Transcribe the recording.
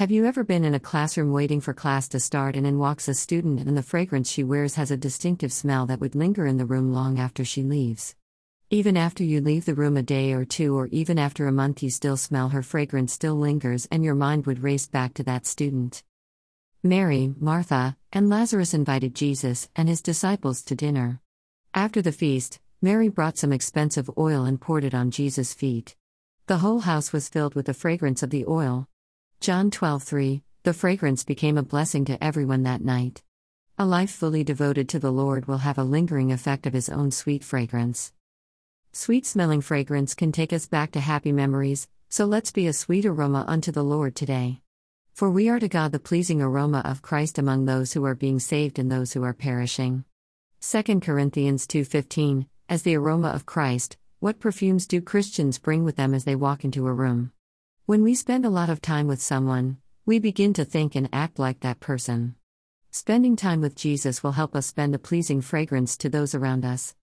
Have you ever been in a classroom waiting for class to start and in walks a student and the fragrance she wears has a distinctive smell that would linger in the room long after she leaves? Even after you leave the room a day or two, or even after a month, you still smell her fragrance, still lingers, and your mind would race back to that student. Mary, Martha, and Lazarus invited Jesus and his disciples to dinner. After the feast, Mary brought some expensive oil and poured it on Jesus' feet. The whole house was filled with the fragrance of the oil. John 12:3 The fragrance became a blessing to everyone that night. A life fully devoted to the Lord will have a lingering effect of his own sweet fragrance. Sweet smelling fragrance can take us back to happy memories, so let's be a sweet aroma unto the Lord today. For we are to God the pleasing aroma of Christ among those who are being saved and those who are perishing. 2 Corinthians 2:15 As the aroma of Christ, what perfumes do Christians bring with them as they walk into a room? When we spend a lot of time with someone, we begin to think and act like that person. Spending time with Jesus will help us spend a pleasing fragrance to those around us.